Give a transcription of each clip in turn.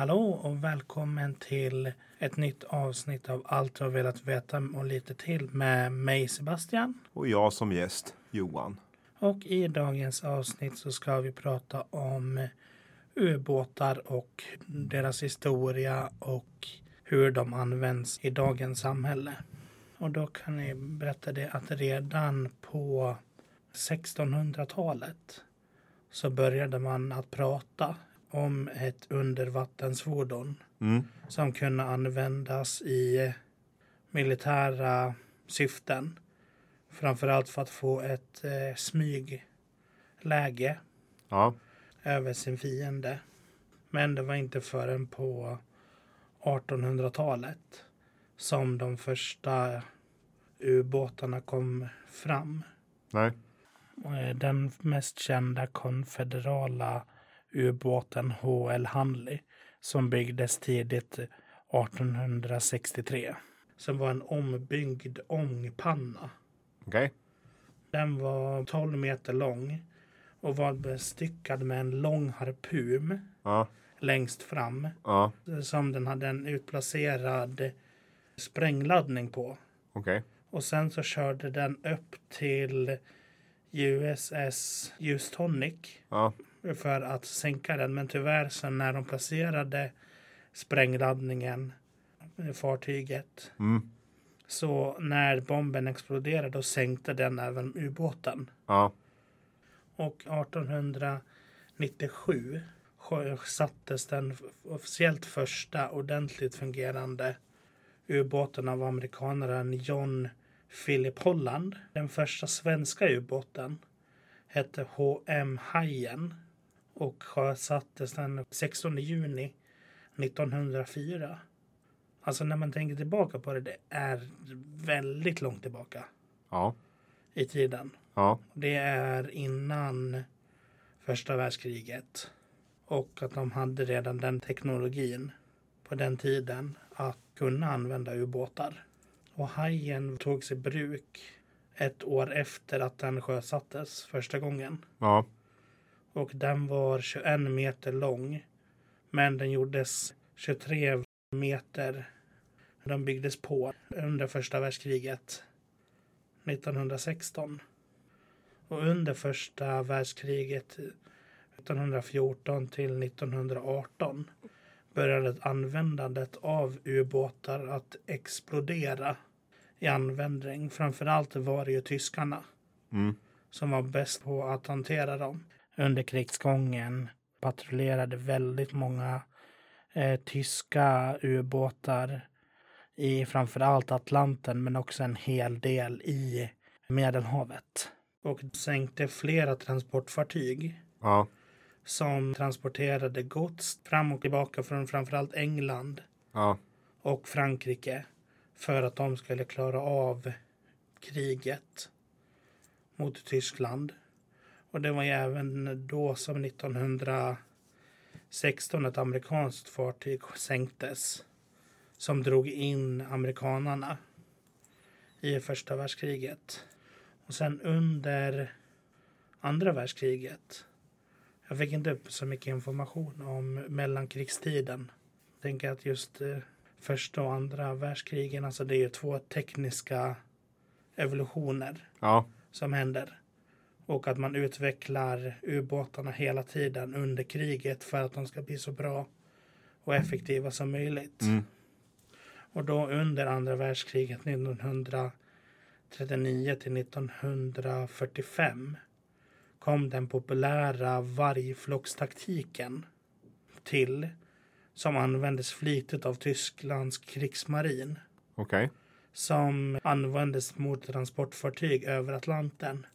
Hallå och välkommen till ett nytt avsnitt av Allt du har velat veta och lite till med mig Sebastian. Och jag som gäst, Johan. Och i dagens avsnitt så ska vi prata om ubåtar och deras historia och hur de används i dagens samhälle. Och då kan jag berätta det att redan på 1600-talet så började man att prata om ett undervattensfordon Mm. som kunde användas i militära syften. Framförallt för att få ett eh, smygläge Ja. över sin fiende. Men det var inte förrän på 1800-talet som de första ubåtarna kom fram. Nej. Eh, Den mest kända konfederala ubåten HL Handley som byggdes tidigt 1863. Som var en ombyggd ångpanna. Okej. Den var 12 meter lång och var bestyckad med en lång harpun Ja. längst fram Ja. som den hade en utplacerad sprängladdning på. Okej. Och sen så körde den upp till USS Housatonic Ja. För att sänka den. Men tyvärr så när de placerade sprängladdningen i fartyget Mm. så när bomben exploderade då sänkte den även ubåten. Ja. Och 1897 sjösattes den officiellt första ordentligt fungerande ubåten av amerikanaren John Philip Holland. Den första svenska ubåten hette HM Hajen och sjösattes den 16 juni 1904. Alltså när man tänker tillbaka på det, det är väldigt långt tillbaka Ja. i tiden. Ja. Det är innan första världskriget. Och att de hade redan den teknologin på den tiden att kunna använda ubåtar. Och hajen togs i bruk ett år efter att den sjösattes första gången. Ja. Och den var 21 meter lång. Men den gjordes 23 meter. Den byggdes på under första världskriget 1916. Och under första världskriget 1914 till 1918 började användandet av ubåtar att explodera i användning. Framförallt var det ju tyskarna Mm. som var bäst på att hantera dem. Under krigsgången patrullerade väldigt många eh, tyska ubåtar i framförallt Atlanten men också en hel del i Medelhavet. Och sänkte flera transportfartyg Ja. som transporterade gods fram och tillbaka från framförallt England Ja. och Frankrike för att de skulle klara av kriget mot Tyskland. Och det var ju även då som 1916 ett amerikanskt fartyg sänktes som drog in amerikanarna i första världskriget. Och sen under andra världskriget jag fick inte upp så mycket information om mellankrigstiden. Jag tänker att just eh, första och andra världskrigen, alltså det är ju två tekniska evolutioner Ja. som händer. Och att man utvecklar ubåtarna hela tiden under kriget för att de ska bli så bra och effektiva som möjligt. Mm. Och då under andra världskriget 1939 till 1945 kom den populära vargflockstaktiken till som användes flitigt av Tysklands krigsmarin Okej. som användes mot transportfartyg över Atlanten.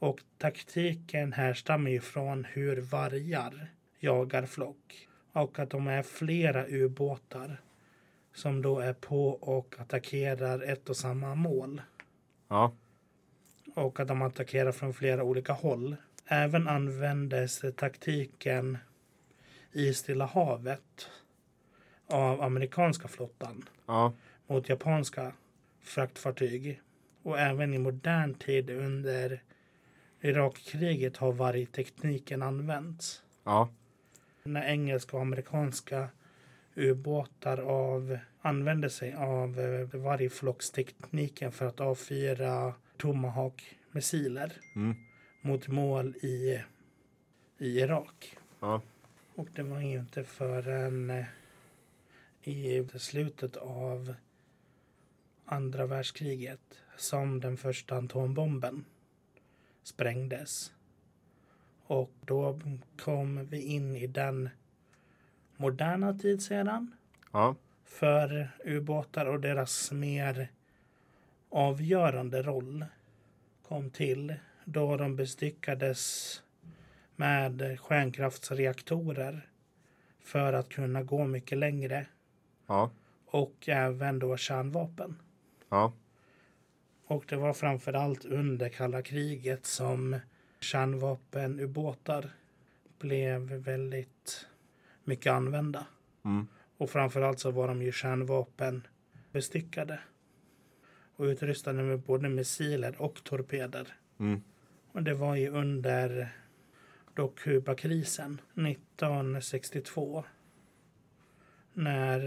Och taktiken härstammar ju från hur vargar jagar flock. Och att de är flera ubåtar som då är på och attackerar ett och samma mål. Ja. Och att de attackerar från flera olika håll. Även användes taktiken i Stilla havet av amerikanska flottan Ja. mot japanska fraktfartyg. Och även i modern tid under Irakkriget har vargtekniken använts. Ja. När engelska och amerikanska ubåtar av använde sig av eh, vargflockstekniken för att avfyra Tomahawk-missiler Mm. mot mål i, i Irak. Ja. Och det var ju inte förrän eh, i slutet av andra världskriget som den första atombomben sprängdes. Och då kom vi in i den moderna tid sedan Ja. för ubåtar och deras mer avgörande roll kom till då de bestyckades med stjärnkraftsreaktorer för att kunna gå mycket längre Ja. och även då kärnvapen. Ja. Och det var framför allt under kalla kriget som kärnvapenubåtar blev väldigt mycket använda. Mm. Och framförallt så var de ju kärnvapen bestyckade. Och utrustade med både missiler och torpeder. Mm. Och det var ju under då Kubakrisen 1962. När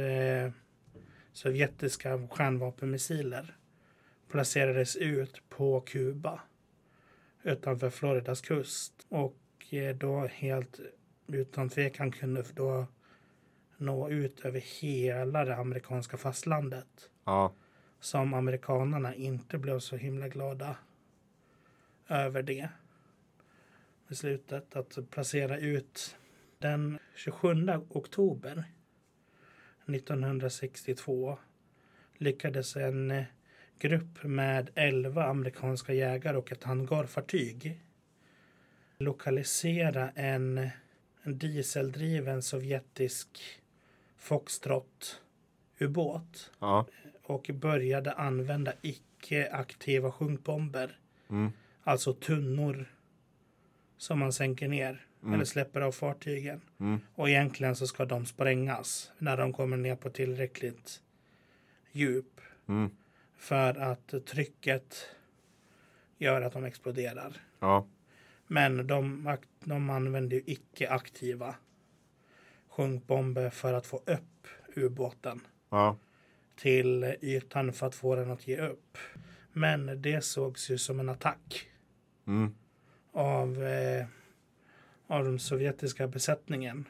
eh, sovjetiska stjärnvapenmissiler placerades ut på Kuba utanför Floridas kust. Och eh, då helt utan tvekan kunde då nå ut över hela det amerikanska fastlandet. Ja. Som amerikanerna inte blev så himla glada över det beslutet att placera ut den 27 oktober 1962 lyckades en eh, grupp med 11 amerikanska jägare och ett hangarfartyg lokalisera en, en dieseldriven sovjetisk Foxtrot-ubåt Ja. och började använda icke-aktiva sjunkbomber. Mm. Alltså tunnor som man sänker ner Mm. eller släpper av fartygen. Mm. Och egentligen så ska de sprängas när de kommer ner på tillräckligt djup Mm. För att trycket gör att de exploderar. Ja. Men de, de använder ju icke-aktiva sjunkbomber för att få upp ubåten Ja. till ytan för att få den att ge upp. Men det sågs ju som en attack Mm. av, eh, av den sovjetiska besättningen.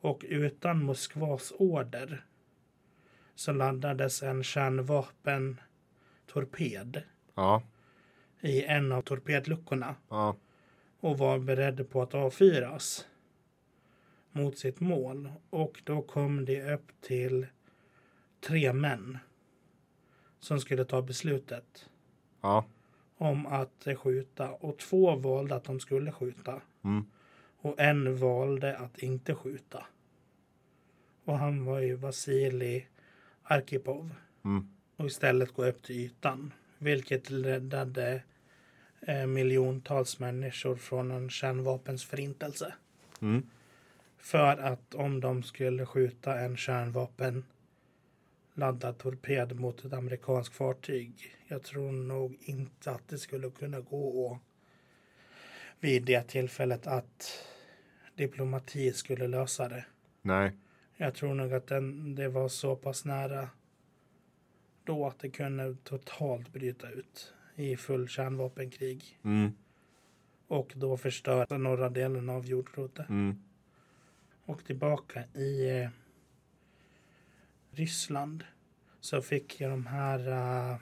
Och utan Moskvas order så laddades en kärnvapentorped Ja. i en av torpedluckorna Ja. och var beredd på att avfyras mot sitt mål. Och då kom det upp till tre män som skulle ta beslutet Ja. om att skjuta och två valde att de skulle skjuta Mm. och en valde att inte skjuta. Och han var ju Vasilij Arkipov Mm. och istället gå upp till ytan, vilket räddade eh, miljontals människor från en kärnvapens förintelse. Mm. För att om de skulle skjuta en kärnvapen laddad torped mot ett amerikanskt fartyg. Jag tror nog inte att det skulle kunna gå och vid det tillfället att diplomati skulle lösa det. Nej. Jag tror nog att den, det var så pass nära då att det kunde totalt bryta ut i full kärnvapenkrig Mm. och då förstöra norra delen av jordklotet. Mm. Och tillbaka i eh, Ryssland så fick ju de här eh,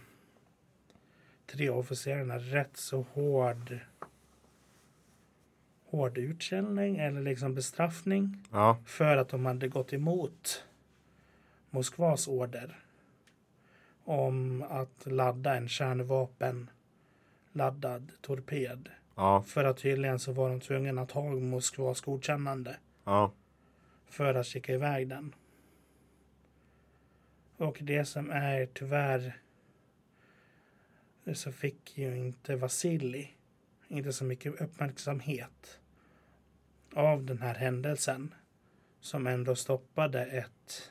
tre officerarna rätt så hård hård utskällning eller liksom bestraffning Ja. för att de hade gått emot Moskvas order om att ladda en kärnvapen laddad torped. Ja. För att tydligen så var de tvungna att ha Moskvas godkännande Ja. för att skicka iväg den. Och det som är tyvärr så fick ju inte Vasili inte så mycket uppmärksamhet av den här händelsen som ändå stoppade ett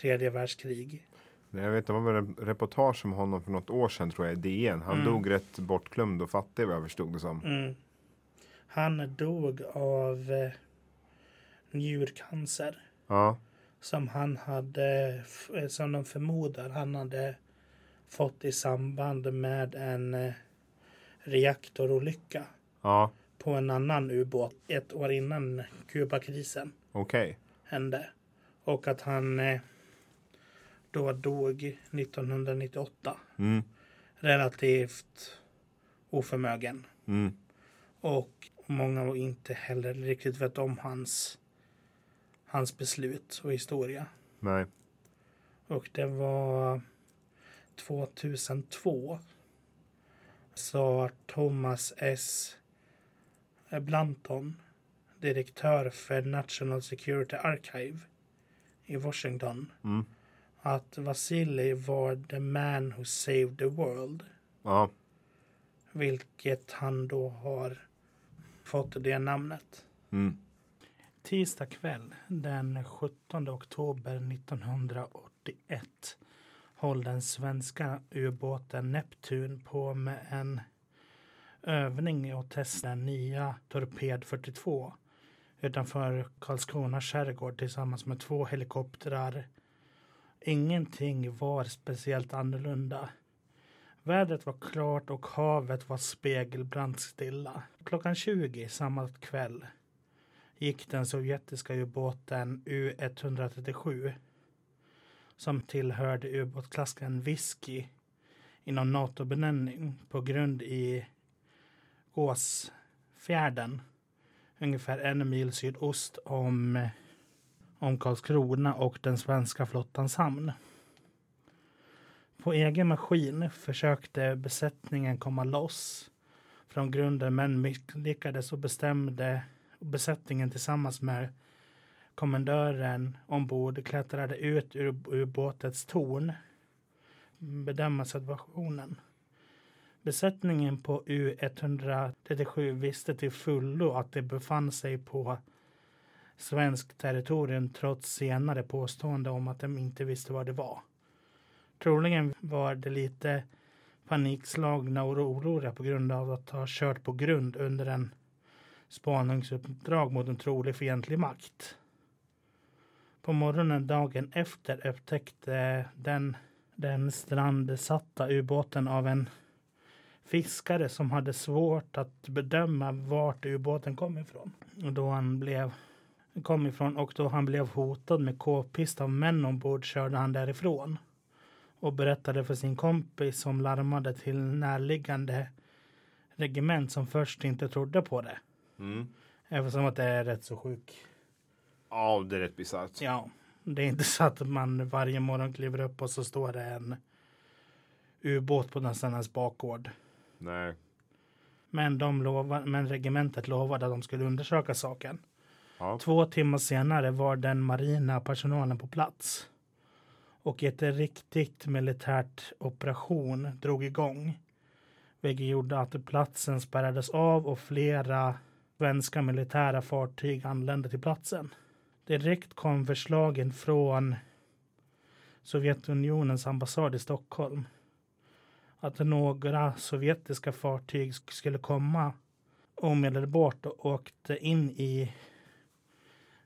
tredje världskrig. Jag vet, det var en reportage om honom för något år sedan tror jag i DN. Han Mm. dog rätt bortglömd och fattig vad jag förstod det som. Mm. Han dog av eh, njurcancer Ja. som han hade, eh, som de förmodar han hade fått i samband med en eh, reaktorolycka Ja, på en annan ubåt ett år innan Kubakrisen okej. hände. Och att han eh, då dog 1998. Mm, Relativt oförmögen. mm, Och många inte heller riktigt vet om hans, hans beslut och historia. nej. Och det var 2002 så Thomas S. Blanton, direktör för National Security Archive i Washington, Mm, att Vasili var the man who saved the world. ja, Vilket han då har fått det namnet. mm, Tisdag kväll den 17 oktober 1981 höll den svenska ubåten Neptun på med en övning och testa den nya Torped 42 utanför Karlskrona skärgård tillsammans med två helikoptrar. Ingenting var speciellt annorlunda. Vädret var klart och havet var spegelbrant stilla. Klockan 20 samma kväll gick den sovjetiska ubåten U-137 som tillhörde ubåtsklassen Whisky inom NATO-benämning på grund i Gåsfjärden ungefär en mil sydost om, om Karlskrona och den svenska flottans hamn. På egen maskin försökte besättningen komma loss från grunden men misslyckades och bestämde besättningen tillsammans med kommendören ombord klättrade ut ur ubåtets torn. Bedöma situationen. Besättningen på U137 visste till fullo att det befann sig på svenskt territorium trots senare påstående om att de inte visste vad det var. Troligen var det lite panikslagna och oroliga på grund av att ha kört på grund under en spaningsuppdrag mot en trolig fientlig makt. På morgonen dagen efter upptäckte den, den strandsatta ubåten av en fiskare som hade svårt att bedöma vart ubåten kom ifrån. Och då han blev kom ifrån och då han blev hotad med k-pist av män ombord körde han därifrån och berättade för sin kompis som larmade till närliggande regement som först inte trodde på det. mm. Eftersom att det är rätt så sjuk. Ja, det är rätt bisarrt. Ja, det är inte så att man varje morgon kliver upp och så står det en ubåt på nästan ens bakgård. Nej. Men, de lovar, men regementet lovade att de skulle undersöka saken. Ja. Två timmar senare var den marina personalen på plats. Och ett riktigt militärt operation drog igång. Vilket gjorde att platsen spärrades av och flera svenska militära fartyg anlände till platsen. Direkt kom förslagen från Sovjetunionens ambassad i Stockholm att några sovjetiska fartyg skulle komma omedelbart och åkte in i,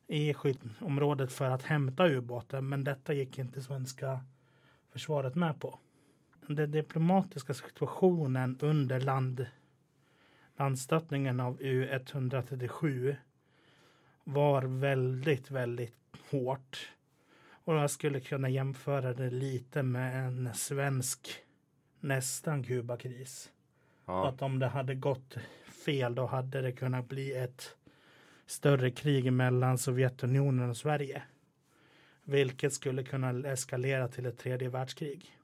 i skyddsområdet för att hämta ubåten. Men detta gick inte svenska försvaret med på. Den diplomatiska situationen under land, landstötningen av U137 var väldigt, väldigt hårt. Och jag skulle kunna jämföra det lite med en svensk nästan Kubakris. Ja. Att om det hade gått fel då hade det kunnat bli ett större krig mellan Sovjetunionen och Sverige. Vilket skulle kunna eskalera till ett tredje världskrig.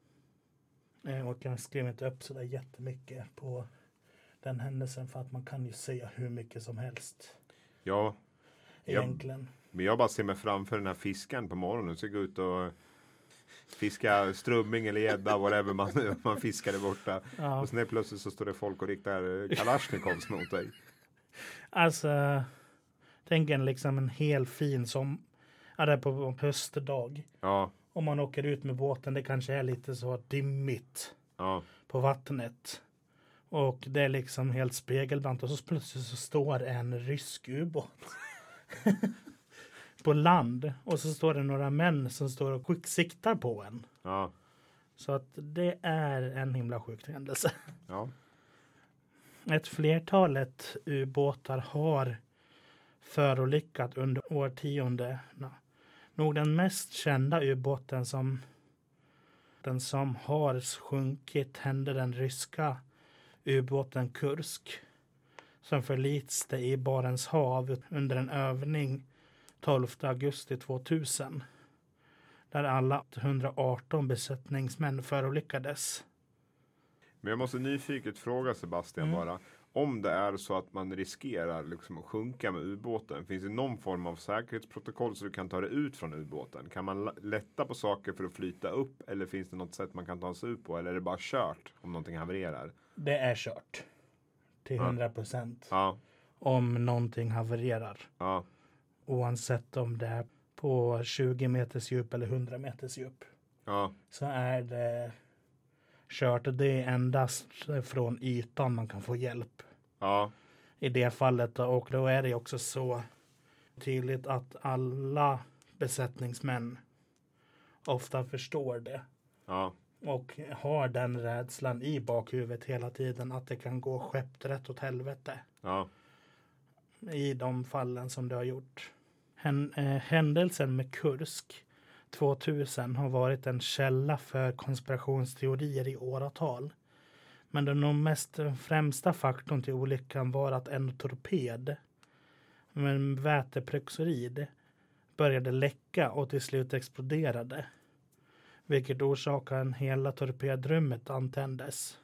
Eh, Och jag skrev inte upp så där jättemycket på den händelsen för att man kan ju säga hur mycket som helst ja. Egentligen. Men jag bara ser mig framför den här fisken på morgonen. Så gå ut och fiska strömming eller gädda, whatever man, man fiskar där borta. Ja, Och sen plötsligt så står det folk och riktar kalasjnikovs mot dig. alltså tänk en liksom en hel fin som ja, det är på en höstdag. Ja, Om man åker ut med båten, det kanske är lite så dimmigt ja, på vattnet. Och det är liksom helt spegelbrant och så plötsligt så står en rysk ubåt. på land och så står det några män som står och skick- siktar på en. Ja. Så att det är en himla sjuk händelse. Ja. Ett flertalet ubåtar har förolyckat under årtiondena. Nog den mest kända ubåten som den som har sjunkit hände den ryska ubåten Kursk som förliste i Barents hav under en övning 12 augusti 2000 där alla 118 besättningsmän förolyckades. Men jag måste nyfiket fråga Sebastian Mm. bara. Om det är så att man riskerar liksom att sjunka med ubåten. Finns det någon form av säkerhetsprotokoll så du kan ta dig ut från ubåten? Kan man lätta på saker för att flyta upp? Eller finns det något sätt man kan ta sig ut på? Eller är det bara kört om någonting havererar? Det är kört. Till Ja. 100 procent. Ja, Om någonting havererar. ja, Oavsett om det är på 20 meters djup eller 100 meters djup. ja, Så är det kört. Det är endast från ytan man kan få hjälp. ja, I det fallet. Och då är det också så tydligt att alla besättningsmän ofta förstår det. ja, Och har den rädslan i bakhuvudet hela tiden att det kan gå skeppt rätt åt helvete. ja, i de fallen som det har gjort. Eh, händelsen med Kursk 2000 har varit en källa för konspirationsteorier i åratal. Men den mest eh, främsta faktorn till olyckan var att en torped med väteperoxid började läcka och till slut exploderade. Vilket orsakade att hela torpedrummet antändes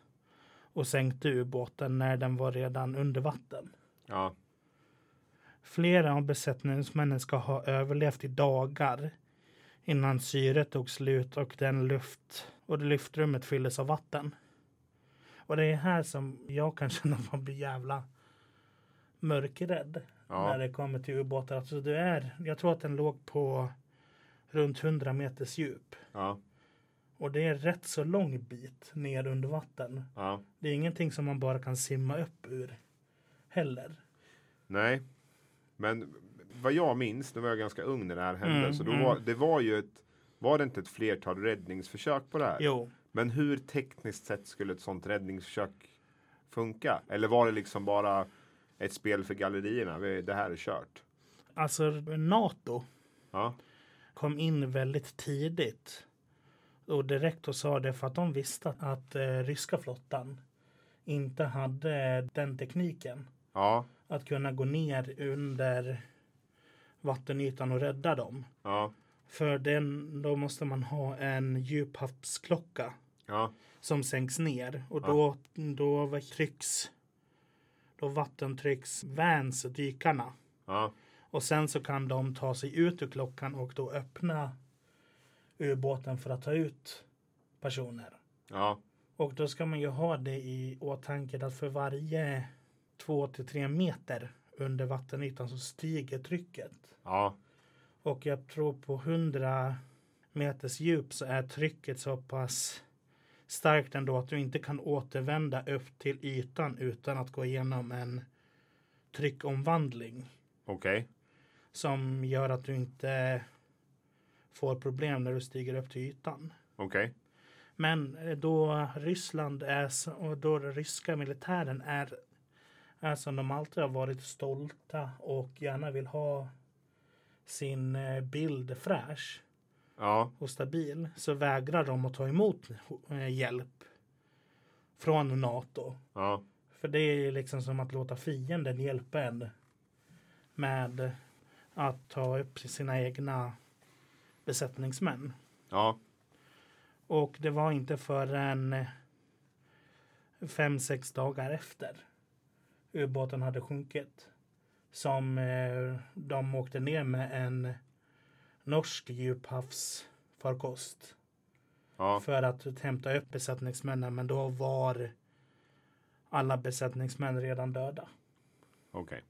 och sänkte ubåten när den var redan under vatten. ja, Flera av besättningsmännen ska ha överlevt i dagar innan syret tog slut och den luft och det luftrummet fylldes av vatten. Och det är här som jag kan känna att man blir jävla mörkrädd när ja, det kommer till ubåtar. Alltså det är, jag tror att den låg på runt 100 meters djup. ja, Och det är rätt så lång bit ner under vatten. ja. Det är ingenting som man bara kan simma upp ur heller. Nej. Men vad jag minns, nu var jag ganska ung när det här hände. Mm, så då mm. var, det var ju ett, var det inte ett flertal räddningsförsök på det här? Jo, Men hur tekniskt sett skulle ett sånt räddningsförsök funka? Eller var det liksom bara ett spel för gallerierna? Det här är kört. alltså NATO Ja, kom in väldigt tidigt. Och direkt och sa det för att de visste att eh, ryska flottan inte hade den tekniken. ja, Att kunna gå ner under vattenytan och rädda dem. ja, För den, då måste man ha en djuphavsklocka ja, som sänks ner. Och då, då trycks då vattentrycks vans dykarna. ja, Och sen så kan de ta sig ut ur klockan och då öppna ubåten för att ta ut personer. ja, Och då ska man ju ha det i åtanke att för varje två till tre meter under vattenytan så stiger trycket. ja, Och jag tror på 100 meters djup så är trycket så pass starkt ändå att du inte kan återvända upp till ytan utan att gå igenom en tryckomvandling okej. som gör att du inte får problem när du stiger upp till ytan. Okej. Men eh, då Ryssland är och då ryska militären är, är som de alltid har varit stolta och gärna vill ha sin eh, bild fräsch Ja, och stabil så vägrar de att ta emot eh, hjälp från NATO. ja, För det är liksom som att låta fienden hjälpa en med att ta upp sina egna besättningsmän. ja, Och det var inte förrän fem, sex dagar efter ubåten hade sjunkit som eh, de åkte ner med en norsk djuphavsfarkost ja, för att hämta upp besättningsmännen. Men då var alla besättningsmän redan döda. okej.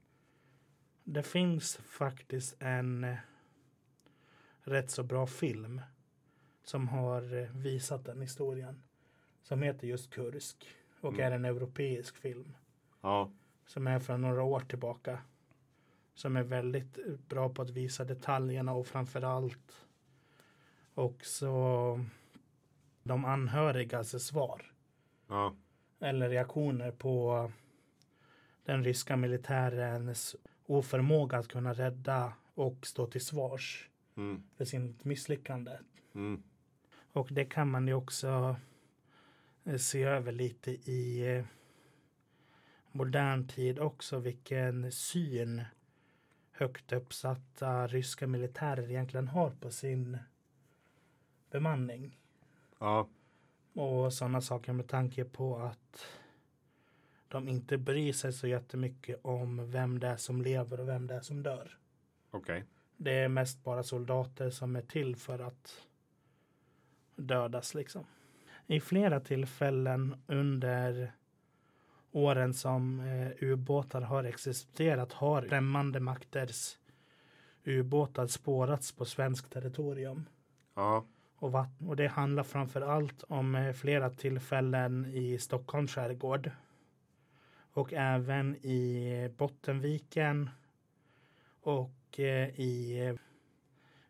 Det finns faktiskt en eh, rätt så bra film som har eh, visat den historien. Som heter just Kursk och Mm. är en europeisk film Ja, som är från några år tillbaka. som är väldigt bra på att visa detaljerna och framförallt också de anhörigas svar Ja. eller reaktioner på den ryska militärens oförmåga att kunna rädda och stå till svars Mm. för sitt misslyckande. Mm. Och det kan man ju också eh, se över lite i eh, modern tid också vilken syn högt uppsatta ryska militärer egentligen har på sin bemanning. Ja. Och sådana saker med tanke på att de inte bryr sig så jättemycket om vem det är som lever och vem det är som dör. Okej. Det är mest bara soldater som är till för att dödas liksom. I flera tillfällen under åren som eh, ubåtar har existerat har främmande makters ubåtar spårats på svenskt territorium Ja. och vatten. Och det handlar framför allt om eh, flera tillfällen i Stockholms skärgård. Och även i Bottenviken. Och eh, i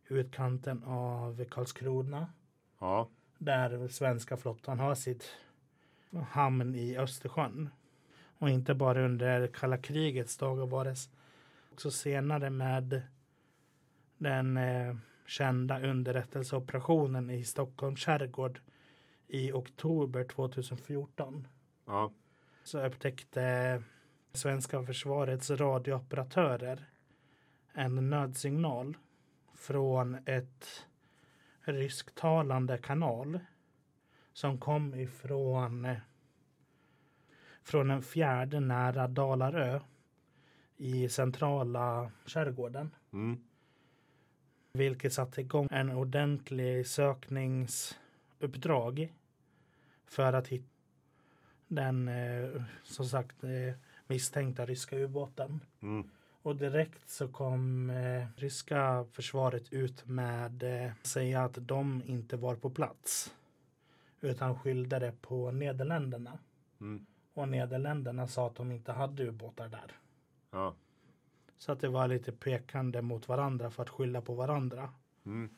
utkanten av Karlskrona. Ja. Där svenska flottan har sitt hamn i Östersjön. Och inte bara under kalla krigets dagar var det också senare med den eh, kända underrättelseoperationen i Stockholms skärgård i oktober 2014 Ja. så upptäckte svenska försvarets radiooperatörer en nödsignal från ett rysktalande kanal som kom ifrån eh, från en fjärde nära Dalarö i centrala skärgården. Mm. Vilket satte igång en ordentlig sökningsuppdrag för att hitta den eh, som sagt eh, misstänkta ryska ubåten. Mm. Och direkt så kom eh, ryska försvaret ut med eh, säga att de inte var på plats. Utan skyllde det på Nederländerna. Mm. Och Nederländerna sa att de inte hade ubåtar där. Ja. Så att det var lite pekande mot varandra för att skylla på varandra. Mm.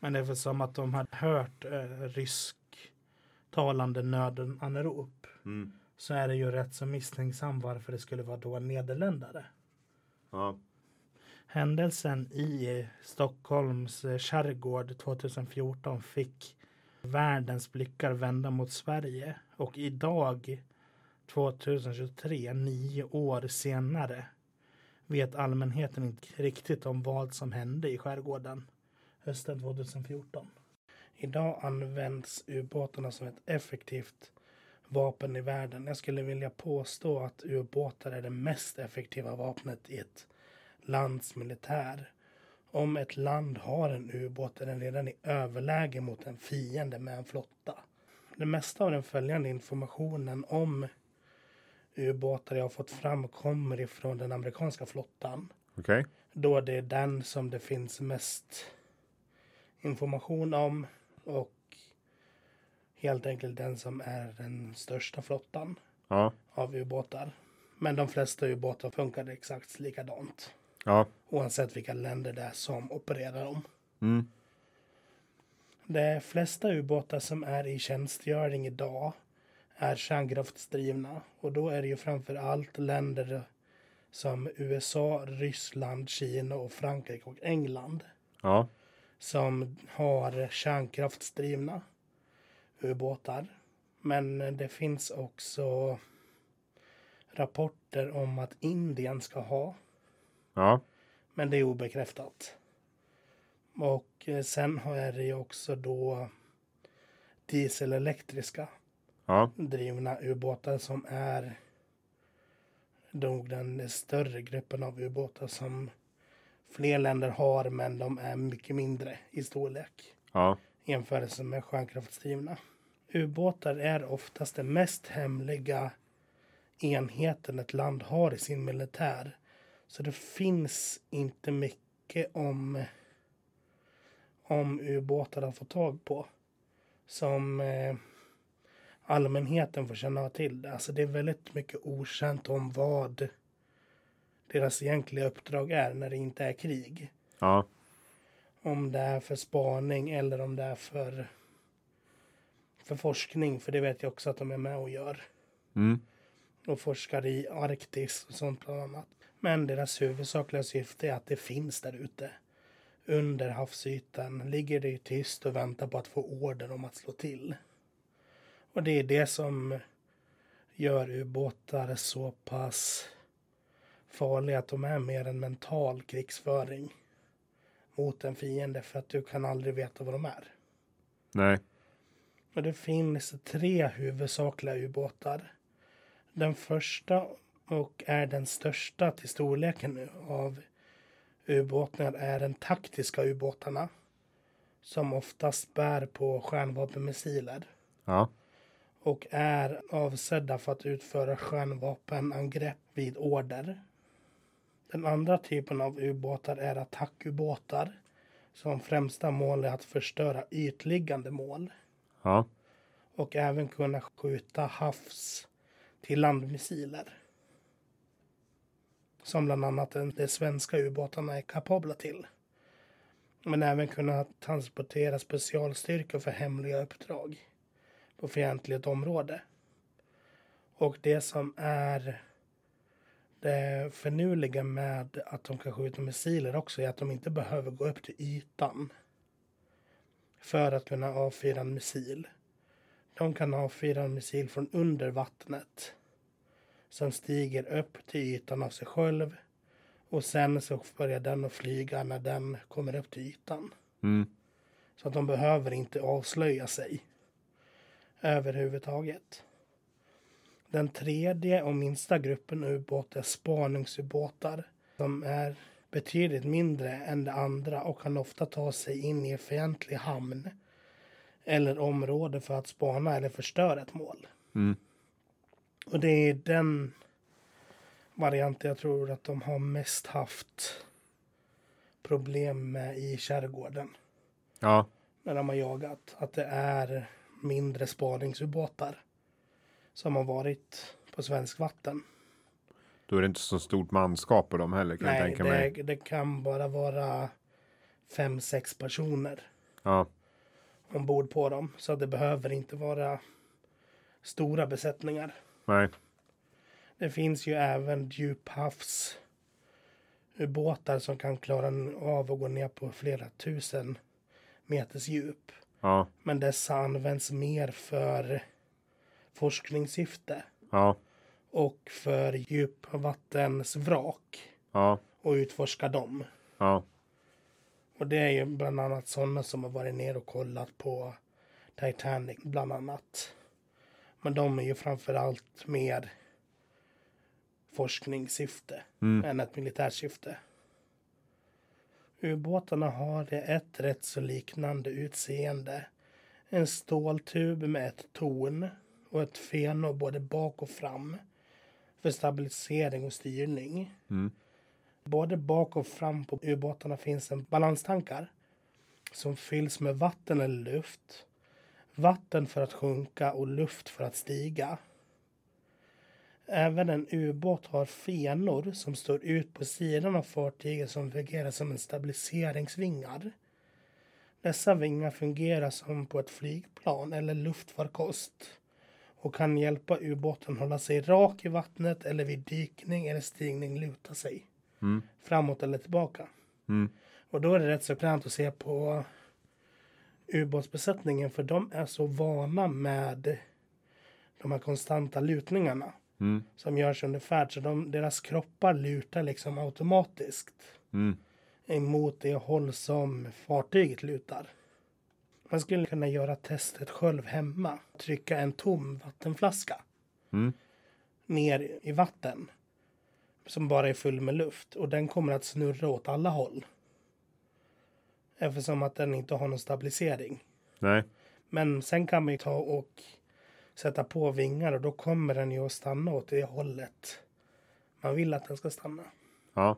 Men det är väl som att de hade hört eh, rysktalande nödanrop. Mm. Så är det ju rätt så misstänksam varför det skulle vara då en nederländare. Ja. Händelsen i Stockholms eh, skärgård 2014 fick världens blickar vända mot Sverige. Och idag, 2023, nio år senare, vet allmänheten inte riktigt om vad som hände i skärgården hösten 2014. Idag används ubåtarna som ett effektivt vapen i världen. Jag skulle vilja påstå att ubåtar är det mest effektiva vapnet i ett lands militär. Om ett land har en ubåt är den redan i överläge mot en fiende med en flotta. Det mesta av den följande informationen om ubåtar jag har fått fram kommer ifrån den amerikanska flottan. Okej. Då det är den som det finns mest information om och helt enkelt den som är den största flottan Ja. av ubåtar. Men de flesta ubåtar funkar exakt likadant. Ja. Oavsett vilka länder det är som opererar dem. Mm. De flesta ubåtar som är i tjänstgöring idag är kärnkraftsdrivna. Och då är det ju framför allt länder som USA, Ryssland, Kina och Frankrike och England Ja. som har kärnkraftsdrivna ubåtar. Men det finns också rapporter om att Indien ska ha Ja. Men det är obekräftat. Och eh, sen har jag det ju också då dieselelektriska Ja. drivna ubåtar som är nog den större gruppen av ubåtar som fler länder har men de är mycket mindre i storlek Ja. i jämförelse med stjärnkraftsdrivna. Ubåtar är oftast den mest hemliga enheten ett land har i sin militär. Så det finns inte mycket om, om ubåtar att få tag på. Som eh, allmänheten får känna till. Alltså det är väldigt mycket okänt om vad deras egentliga uppdrag är när det inte är krig. Ja. Om det är för spaning eller om det är för, för forskning. För det vet jag också att de är med och gör. Mm. Och forskar i Arktis och sånt bland annat. Men deras huvudsakliga syfte är att det finns där ute. Under havsytan ligger det tyst och väntar på att få order om att slå till. Och det är det som gör ubåtar så pass farliga att de är mer en mental krigsföring mot en fiende för att du kan aldrig veta vad de är. Nej. Och det finns tre huvudsakliga ubåtar. Den första och är den största till storleken nu av ubåtar är den taktiska ubåtarna. Som oftast bär på stjärnvapenmissiler Ja. Och är avsedda för att utföra stjärnvapenangrepp vid order. Den andra typen av ubåtar är attackubåtar som främsta mål är att förstöra ytliggande mål Ja. och även kunna skjuta havs till landmissiler. Som bland annat de svenska ubåtarna är kapabla till. Men även kunna transportera specialstyrkor för hemliga uppdrag på fientligt område. Och det som är det förnuliga med att de kan skjuta missiler också är att de inte behöver gå upp till ytan för att kunna avfyra en missil. De kan avfyra en missil från under vattnet som stiger upp till ytan av sig själv och sen så börjar den att flyga när den kommer upp till ytan. Mm. Så att de behöver inte avslöja sig överhuvudtaget. Den tredje och minsta gruppen ubåtar är spaningsubåtar som är betydligt mindre än de andra och kan ofta ta sig in i en fientlig hamn eller område för att spana eller förstöra ett mål. Mm. Och det är den varianten jag tror att de har mest haft problem med i skärgården Ja. när de har jagat. Att det är mindre spaningsubåtar som har varit på svensk vatten. Då är det inte så stort manskap på dem heller kan jag Nej, tänka mig. det, det kan bara vara fem, sex personer Ja. ombord på dem. Så det behöver inte vara stora besättningar. Nej. Det finns ju även djuphavs ubåtar som kan klara av att gå ner på flera tusen meters djup. Ja. Men dessa används mer för forskningssyfte Ja. och för djupvattensvrak Ja. och utforska dem. Ja. Och det är ju bland annat sådana som har varit ner och kollat på Titanic bland annat. Men de är ju framförallt mer forskningssyfte Mm. än ett militärsyfte. Ubåtarna har ett rätt så liknande utseende. En ståltub med ett torn och ett feno både bak och fram för stabilisering och styrning. Mm. Både bak och fram på ubåtarna finns en balanstankar som fylls med vatten eller luft. Vatten för att sjunka och luft för att stiga. Även en ubåt har fenor som står ut på sidan av fartyget som fungerar som en stabiliseringsvingar. Dessa vingar fungerar som på ett flygplan eller luftfarkost och kan hjälpa ubåten hålla sig rak i vattnet eller vid dykning eller stigning luta sig Mm. framåt eller tillbaka. Mm. Och då är det rätt så fränt att se på ubåtsbesättningen för de är så vana med de här konstanta lutningarna Mm. som görs under färd så de, deras kroppar lutar liksom automatiskt Mm. emot det håll som fartyget lutar. Man skulle kunna göra testet själv hemma. Trycka en tom vattenflaska Mm. ner i vatten som bara är full med luft och den kommer att snurra åt alla håll. Eftersom att den inte har någon stabilisering. Nej. Men sen kan man ju ta och sätta på vingar och då kommer den ju att stanna åt det hållet man vill att den ska stanna. Ja.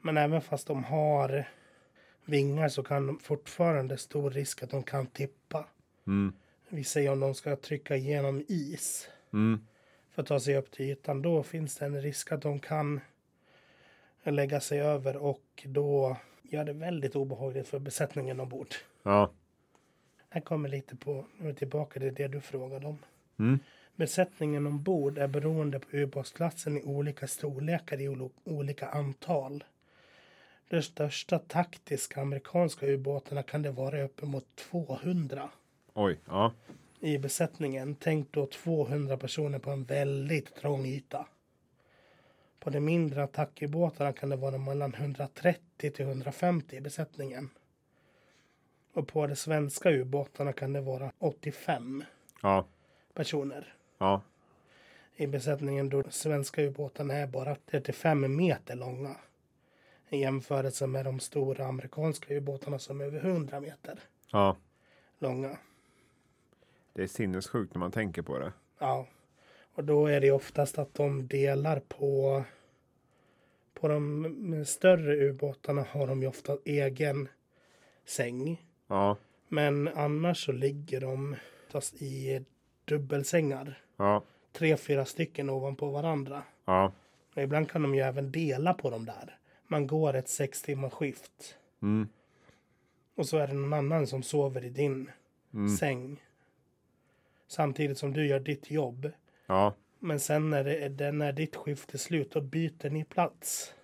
Men även fast de har vingar så kan de fortfarande stor risk att de kan tippa. Mm. Vi säger om de ska trycka igenom is Mm. för att ta sig upp till ytan. Då finns det en risk att de kan lägga sig över och då gör det väldigt obehagligt för besättningen ombord. Ja. Här kommer lite på, nu är tillbaka till det du frågade om. Mm. Besättningen ombord är beroende på ubåtsklassen i olika storlekar i olika antal. De största taktiska amerikanska ubåtarna kan det vara uppemot 200 Oj. Ja. i besättningen. Tänk då 200 personer på en väldigt trång yta. På de mindre attackubåtarna kan det vara mellan 130 till 150 i besättningen. Och på de svenska ubåtarna kan det vara 85 Ja. personer Ja. i besättningen då svenska ubåtarna är bara 35 meter långa. I jämförelse med de stora amerikanska ubåtarna som är över 100 meter Ja. långa. Det är sinnessjukt när man tänker på det. Ja, och då är det oftast att de delar på på de större ubåtarna har de ju ofta egen säng. Ja. Men annars så ligger de oftast i dubbelsängar. Ja. Tre, fyra stycken ovanpå varandra. Ja. Och ibland kan de ju även dela på dem där. Man går ett sex timmars skift. Mm. Och så är det någon annan som sover i din Mm. säng. Samtidigt som du gör ditt jobb. Ja. Men sen när, det, när ditt skift är slut då byter ni plats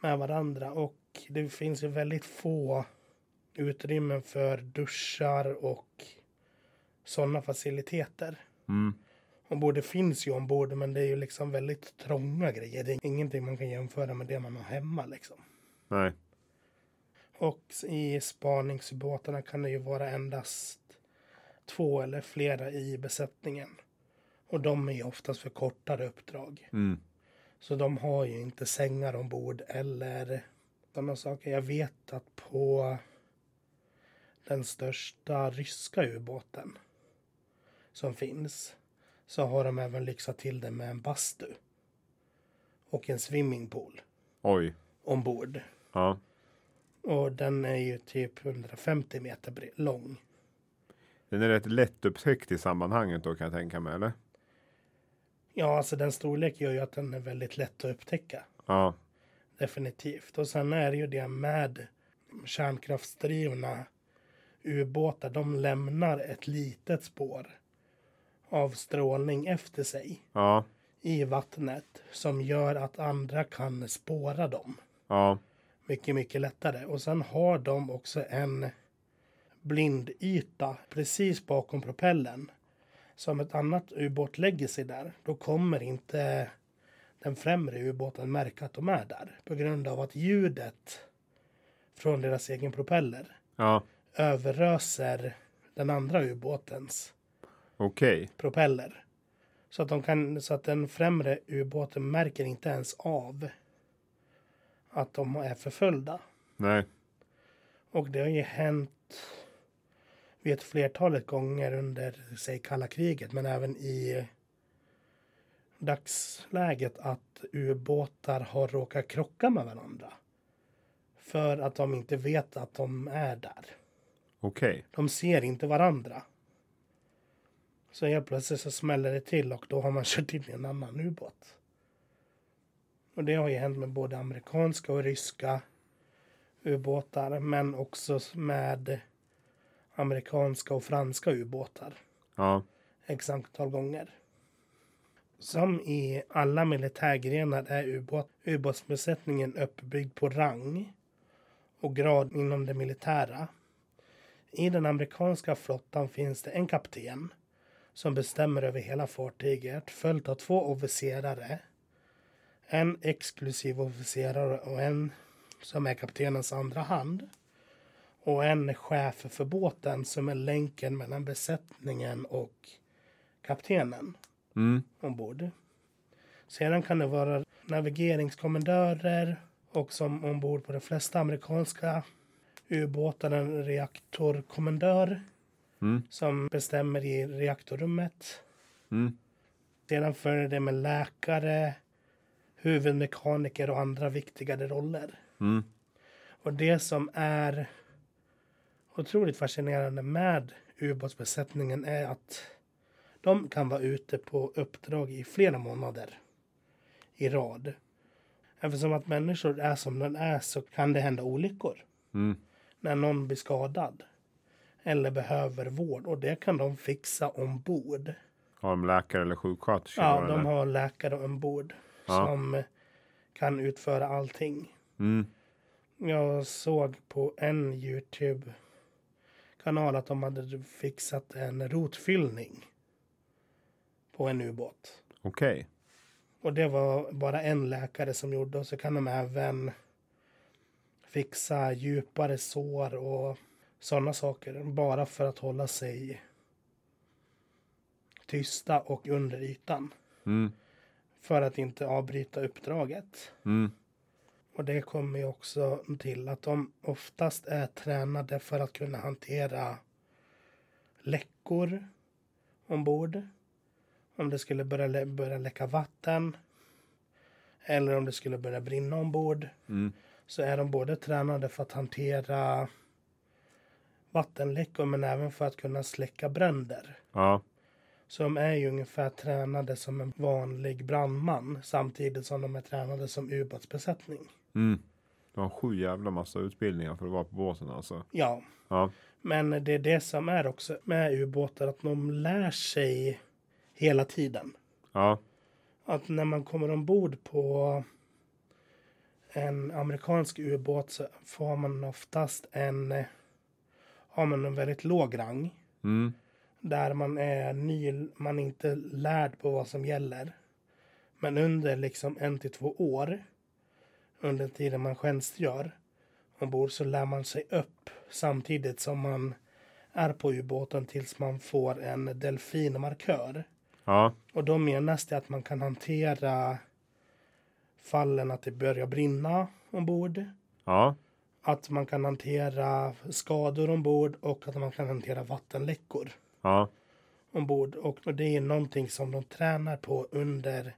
med varandra. Och det finns ju väldigt få utrymmen för duschar och sådana faciliteter. Mm. Ombord det finns ju ombord men det är ju liksom väldigt trånga grejer. Det är ingenting man kan jämföra med det man har hemma liksom. Nej. Och i spaningsubåtarna kan det ju vara endast två eller flera i besättningen. Och de är ju oftast för kortare uppdrag. Mm. Så de har ju inte sängar ombord eller sådana saker. Jag vet att på den största ryska ubåten som finns så har de även lyxat till det med en bastu och en swimmingpool Oj. ombord. Ja. Och den är ju typ 150 meter lång. Den är rätt lättupptäckt i sammanhanget då kan jag tänka mig, eller? Ja, alltså den storlek gör ju att den är väldigt lätt att upptäcka. Ja. Definitivt. Och sen är det ju det med kärnkraftsdrivna ubåtar. De lämnar ett litet spår av strålning efter sig Ja. i vattnet som gör att andra kan spåra dem Ja. mycket, mycket lättare. Och sen har de också en blindyta precis bakom propellen. Så om ett annat ubåt lägger sig där, då kommer inte den främre ubåten märka att de är där. På grund av att ljudet från deras egen propeller Ja. Överröser den andra ubåtens Okej. propeller. Så att, de kan, så att den främre ubåten märker inte ens av att de är förföljda. Nej. Och det har ju hänt vid ett flertalet gånger under, säg kalla kriget, men även i dagsläget att ubåtar har råkat krocka med varandra. För att de inte vet att de är där. Okej. De ser inte varandra. Så helt plötsligt så smäller det till och då har man kört in i en annan ubåt. Och det har ju hänt med både amerikanska och ryska ubåtar men också med amerikanska och franska ubåtar Ja. x antal gånger. Som i alla militärgrenar är ubåt, ubåtsbesättningen uppbyggd på rang och grad inom det militära. I den amerikanska flottan finns det en kapten som bestämmer över hela fartyget följt av två officerare. En exklusiv officerare och en som är kaptenens andra hand. Och en chef för båten som är länken mellan besättningen och kaptenen Mm. ombord. Sedan kan det vara navigeringskommendörer och som ombord på de flesta amerikanska ubåtar en reaktorkommendör Mm. som bestämmer i reaktorrummet. Mm. Sedan följer det med läkare, huvudmekaniker och andra viktigare roller. Mm. Och det som är otroligt fascinerande med ubåtsbesättningen är att de kan vara ute på uppdrag i flera månader i rad. Eftersom att människor är som de är så kan det hända olyckor. Mm. När någon blir skadad. Eller behöver vård. Och det kan de fixa ombord. Har de läkare eller sjuksköterskor? Ja, de eller? har läkare ombord. Ja. Som kan utföra allting. Mm. Jag såg på en Youtube-kanal att de hade fixat en rotfyllning. På en ubåt. Okej. Och det var bara en läkare som gjorde. Och så kan de även fixa djupare sår och sådana saker. Bara för att hålla sig tysta och under ytan. Mm. För att inte avbryta uppdraget. Mm. Och det kommer ju också till att de oftast är tränade för att kunna hantera läckor ombord. Om det skulle börja, lä- börja läcka vatten. Eller om det skulle börja brinna ombord. Mm. Så är de både tränade för att hantera vattenläckor men även för att kunna släcka bränder. Ja. Så de är ju ungefär tränade som en vanlig brandman samtidigt som de är tränade som ubåtsbesättning. Mm. De har sju jävla massa utbildningar för att vara på båten alltså. Ja, Ja. men det är det som är också med ubåtar att de lär sig hela tiden. Ja. Att när man kommer ombord på en amerikansk ubåt så får man oftast en har man en väldigt låg rang Mm. där man är ny, man är inte lärd på vad som gäller. Men under liksom en till två år, under tiden man tjänstgör ombord så lär man sig upp samtidigt som man är på ubåten tills man får en delfinmarkör. Ja. Och då menas det att man kan hantera fallen att det börjar brinna ombord. Ja. Att man kan hantera skador ombord och att man kan hantera vattenläckor Ja. ombord. Och och det är någonting som de tränar på under,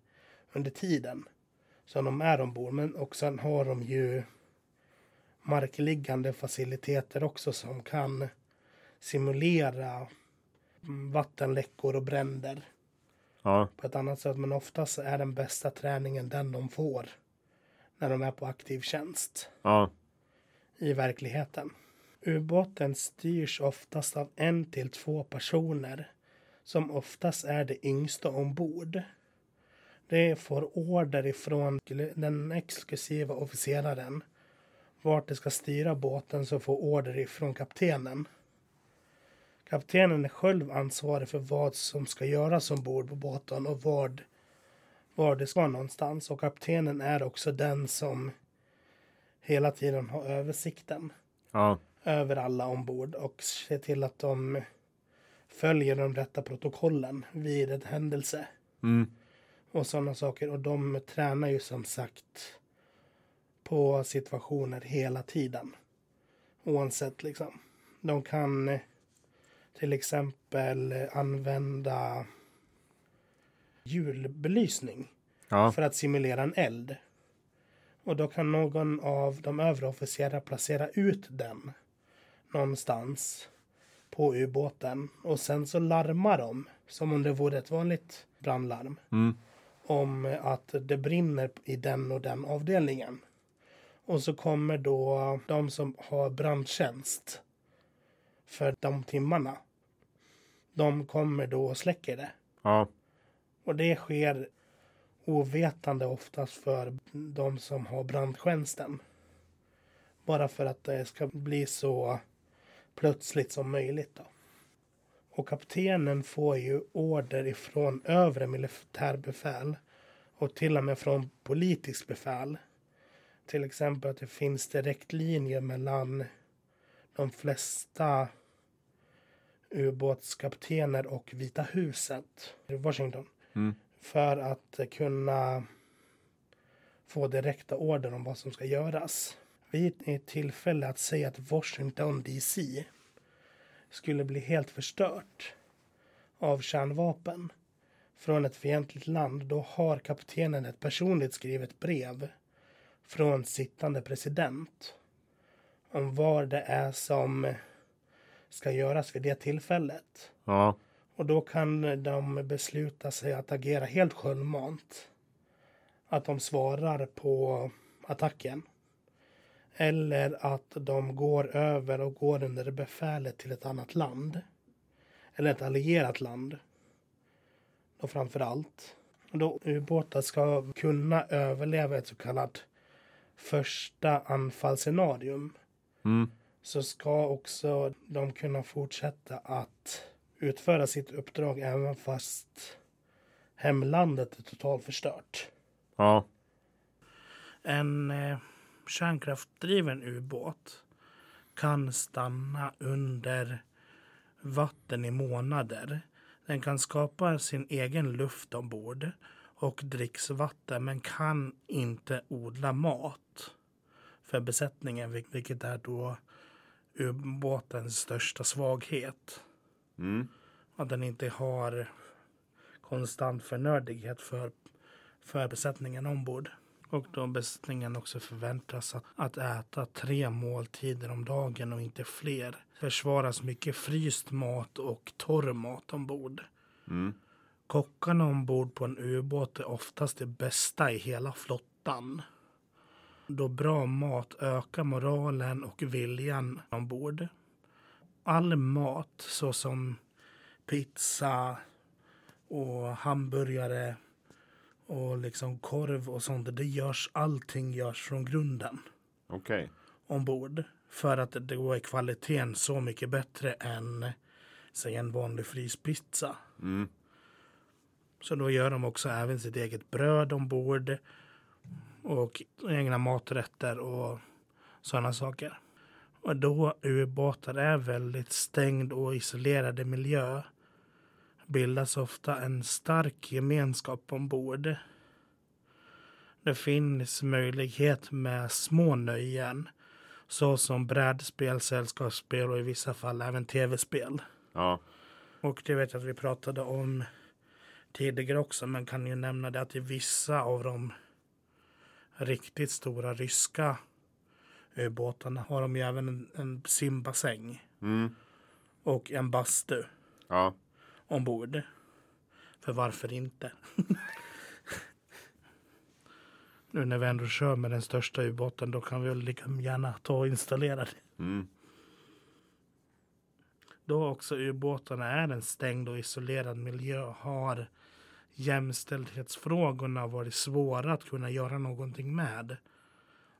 under tiden som de är ombord. Men och sen har de ju markliggande faciliteter också som kan simulera vattenläckor och bränder Ja. på ett annat sätt. Men oftast är den bästa träningen den de får när de är på aktiv tjänst Ja. i verkligheten. Ubåten styrs oftast av en till två personer som oftast är det yngsta ombord. Det får order ifrån den exklusiva officeraren vart det ska styra båten så får order ifrån kaptenen. Kaptenen är själv ansvarig för vad som ska göras ombord på båten och vad, var det ska någonstans. Och kaptenen är också den som hela tiden har översikten Ja. över alla ombord och ser till att de följer de rätta protokollen vid en händelse Mm. och sådana saker. Och de tränar ju som sagt på situationer hela tiden. Oavsett liksom. De kan till exempel använda julbelysning Ja. för att simulera en eld. Och då kan någon av de övre officerarna placera ut den någonstans på ubåten. Och sen så larmar de, som om det vore ett vanligt brandlarm, Mm. om att det brinner i den och den avdelningen. Och så kommer då de som har brandtjänst för de timmarna. De kommer då och släcker det. Ja. Och det sker ovetande oftast för de som har brandtjänsten. Bara för att det ska bli så plötsligt som möjligt. Då. Och kaptenen får ju order ifrån övre militärbefäl och till och med från politisk befäl. Till exempel att det finns direktlinjer mellan de flesta ubåtskaptener och Vita huset i Washington Mm. för att kunna få direkta order om vad som ska göras. Vid ett tillfälle att säga att Washington DC skulle bli helt förstört av kärnvapen från ett fientligt land, då har kaptenen ett personligt skrivet brev från sittande president om vad det är som ska göras vid det tillfället. Ja. Och då kan de besluta sig att agera helt självmant. att de svarar på attacken. Eller att de går över och går under befälet till ett annat land. Eller ett allierat land. Då framför allt. Då ubåtar ska kunna överleva ett så kallat första anfallsscenarium. Mm. Så ska också de kunna fortsätta att utföra sitt uppdrag även fast hemlandet är totalt förstört. Ja. En eh, kärnkraftdriven ubåt kan stanna under vatten i månader. Den kan skapa sin egen luft ombord och dricksvatten men kan inte odla mat för besättningen, vil- vilket är då ubåtens största svaghet. Mm. Att den inte har konstant förnödighet för, för besättningen ombord. Och då besättningen också förväntas att, att äta tre måltider om dagen och inte fler. Försvaras mycket fryst mat och torr mat ombord. Mm. Kockarna ombord på en ubåt är oftast det bästa i hela flottan. Då bra mat ökar moralen och viljan ombord. All mat såsom pizza och hamburgare och liksom korv och sånt. Det görs, allting görs från grunden Okej. ombord. För att då är kvaliteten så mycket bättre än säg en vanlig fryspizza. Mm. Så då gör de också även sitt eget bröd ombord. Och egna maträtter och sådana saker. Och då ubåtar är väldigt stängd och isolerade miljö bildas ofta en stark gemenskap ombord. Det finns möjlighet med små nöjen såsom brädspel, sällskapsspel och i vissa fall även tv-spel. Ja. Och det vet jag att vi pratade om tidigare också, men kan ju nämna det att i vissa av de riktigt stora ryska ubåtarna har de ju även en, en simbassäng Mm. och en bastu Ja. ombord. För varför inte? nu när vi ändå kör med den största ubåten då kan vi väl lika gärna ta och installera det. Mm. Då också ubåtarna är en stängd och isolerad miljö har jämställdhetsfrågorna varit svåra att kunna göra någonting med.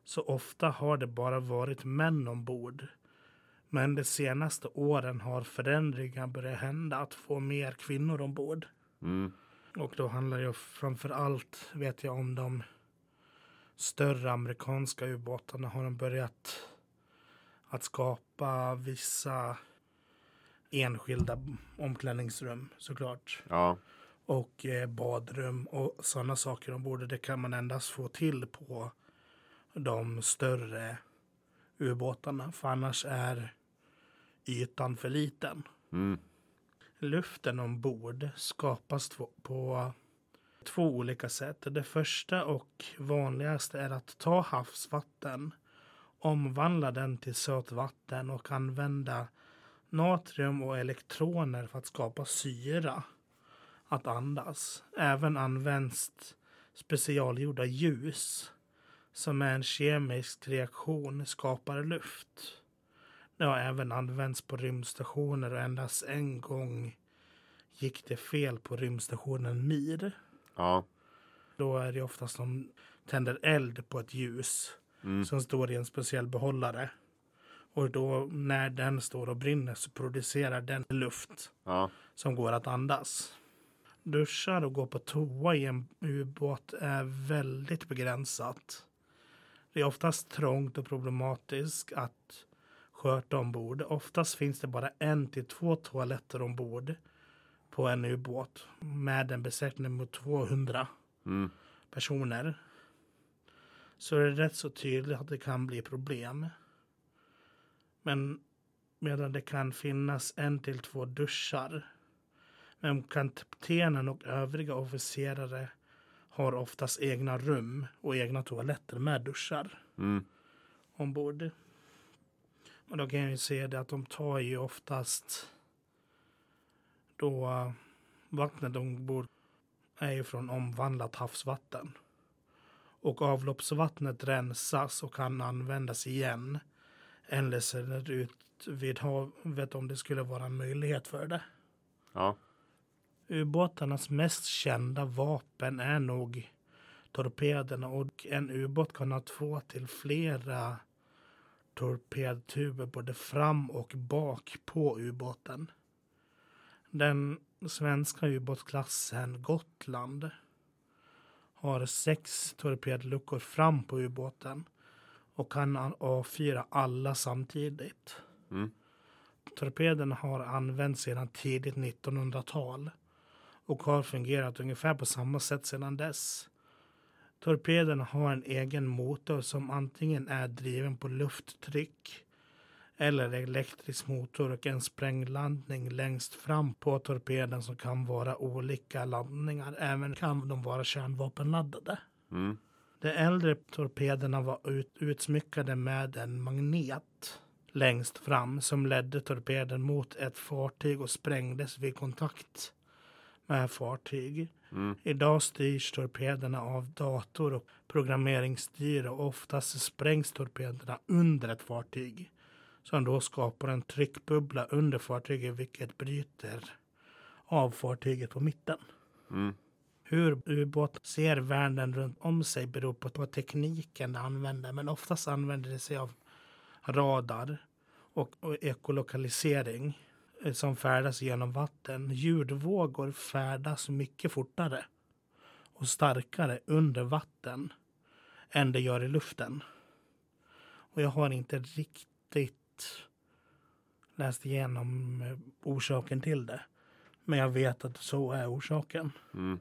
Så ofta har det bara varit män ombord. Men de senaste åren har förändringar börjat hända att få mer kvinnor ombord. Mm. Och då handlar det framför allt, vet jag, om de större amerikanska ubåtarna har de börjat att skapa vissa enskilda omklädningsrum såklart. Ja. Och eh, badrum och sådana saker ombord. Det kan man endast få till på de större ubåtarna. För annars är ytan för liten. Mm. Luften ombord skapas på två olika sätt. Det första och vanligaste är att ta havsvatten, omvandla den till sötvatten och använda natrium och elektroner för att skapa syra att andas. Även används specialgjorda ljus som är en kemisk reaktion skapar luft. Det har även använts på rymdstationer och endast en gång gick det fel på rymdstationen Mir. Ja. Då är det oftast de tänder eld på ett ljus Mm. som står i en speciell behållare. Och då när den står och brinner så producerar den luft Ja. som går att andas. Duschar och gå på toa i en ubåt är väldigt begränsat. Det är oftast trångt och problematiskt att sköta ombord. Oftast finns det bara en till två toaletter ombord på en ubåt med en besättning mot 200 Mm. personer. Så är det rätt så tydligt att det kan bli problem. Men medan det kan finnas en till två duschar. Men kaptenen och övriga officerare har oftast egna rum och egna toaletter med duschar Mm. ombord. Och då kan jag ju se det att de tar ju oftast då vattnet ombord är ju från omvandlat havsvatten. och avloppsvattnet rensas och kan användas igen. Eller ser det ut vid havet om det skulle vara en möjlighet för det. Ja. Ubåtarnas mest kända vapen är nog torpederna och en ubåt kan ha två till flera torpedtuber både fram och bak på ubåten. Den svenska ubåtsklassen Gotland har sex torpedluckor fram på ubåten och kan avfyra alla samtidigt. Mm. Torpederna har använts sedan tidigt 1900-tal och har fungerat ungefär på samma sätt sedan dess. Torpederna har en egen motor som antingen är driven på lufttryck eller elektrisk motor och en sprängladdning längst fram på torpeden som kan vara olika laddningar. Även kan de vara kärnvapenladdade. Mm. De äldre torpederna var ut, utsmyckade med en magnet längst fram som ledde torpeden mot ett fartyg och sprängdes vid kontakt med fartyg. Mm. Idag styrs torpederna av dator och programmeringsstyre och oftast sprängs torpederna under ett fartyg som då skapar en tryckbubbla under fartyget vilket bryter av fartyget på mitten. Mm. Hur ubåt ser världen runt om sig beror på, på tekniken de använder men oftast använder det sig av radar och, och ekolokalisering som färdas genom vatten. Ljudvågor färdas mycket fortare och starkare under vatten än det gör i luften. Och jag har inte riktigt läst igenom eh, orsaken till det. Men jag vet att så är orsaken. Mm.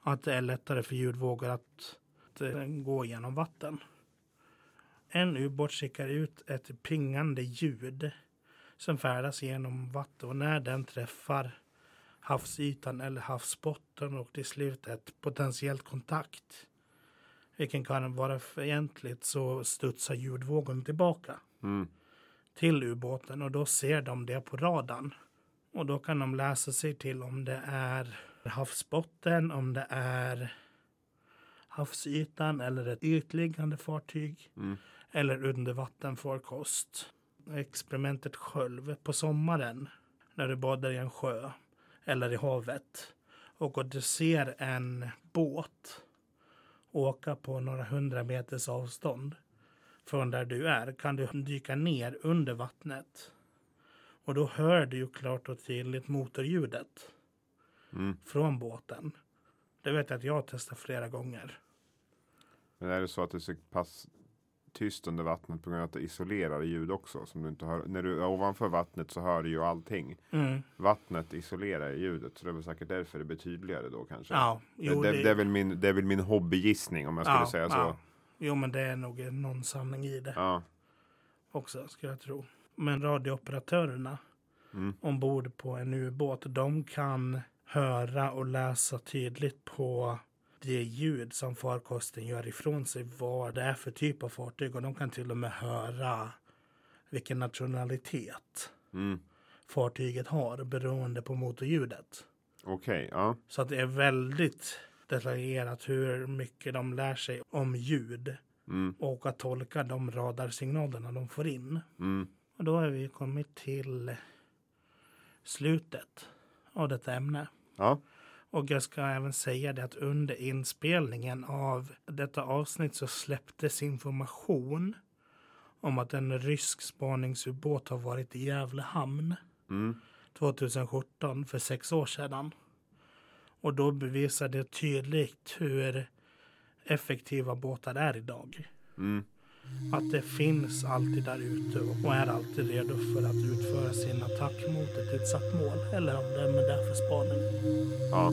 Att det är lättare för ljudvågor att, att eh, gå genom vatten. En ubåt skickar ut ett pingande ljud som färdas genom vatten och när den träffar havsytan eller havsbotten och till slut ett potentiellt kontakt vilken kan vara fientligt så studsar ljudvågen tillbaka Mm. till ubåten och då ser de det på radarn. Och då kan de läsa sig till om det är havsbotten, om det är havsytan eller ett ytliggande fartyg Mm. eller undervattenfarkost. Experimentet själv på sommaren när du badar i en sjö eller i havet och du ser en båt åka på några hundra meters avstånd från där du är kan du dyka ner under vattnet. Och då hör du ju klart och tydligt motorljudet Mm. från båten. Det vet jag att jag har testat flera gånger. Men är det så att så pass tyst under vattnet på grund av att det isolerar ljud också? Som du inte hör. När du är ovanför vattnet så hör du ju allting. Mm. Vattnet isolerar ljudet. Så det är väl säkert därför det blir tydligare då kanske. Ja, det, jo, det, det, det, är väl min, det är väl min hobbygissning om jag skulle ja, säga så. ja. Jo, men det är nog någon sanning i det Ja. också, skulle jag tro. Men radiooperatörerna Mm. ombord på en ubåt, de kan höra och läsa tydligt på det ljud som farkosten gör ifrån sig, vad det är för typ av fartyg och de kan till och med höra vilken nationalitet Mm. fartyget har beroende på motorljudet. Okej, ja. Så att det är väldigt detaljerat hur mycket de lär sig om ljud Mm. och att tolka de radarsignalerna de får in. Mm. Och då har vi kommit till slutet av detta ämne. Ja. Och jag ska även säga det att under inspelningen av detta avsnitt så släpptes information om att en rysk spaningsubåt har varit i Gävle hamn Mm. 2017 för sex år sedan. Och då bevisade det tydligt hur effektiva båtar är idag. Mm. Att det finns alltid där ute och är alltid redo för att utföra sin attack mot ett utsatt mål. Eller om det är med det för spaning. Ja.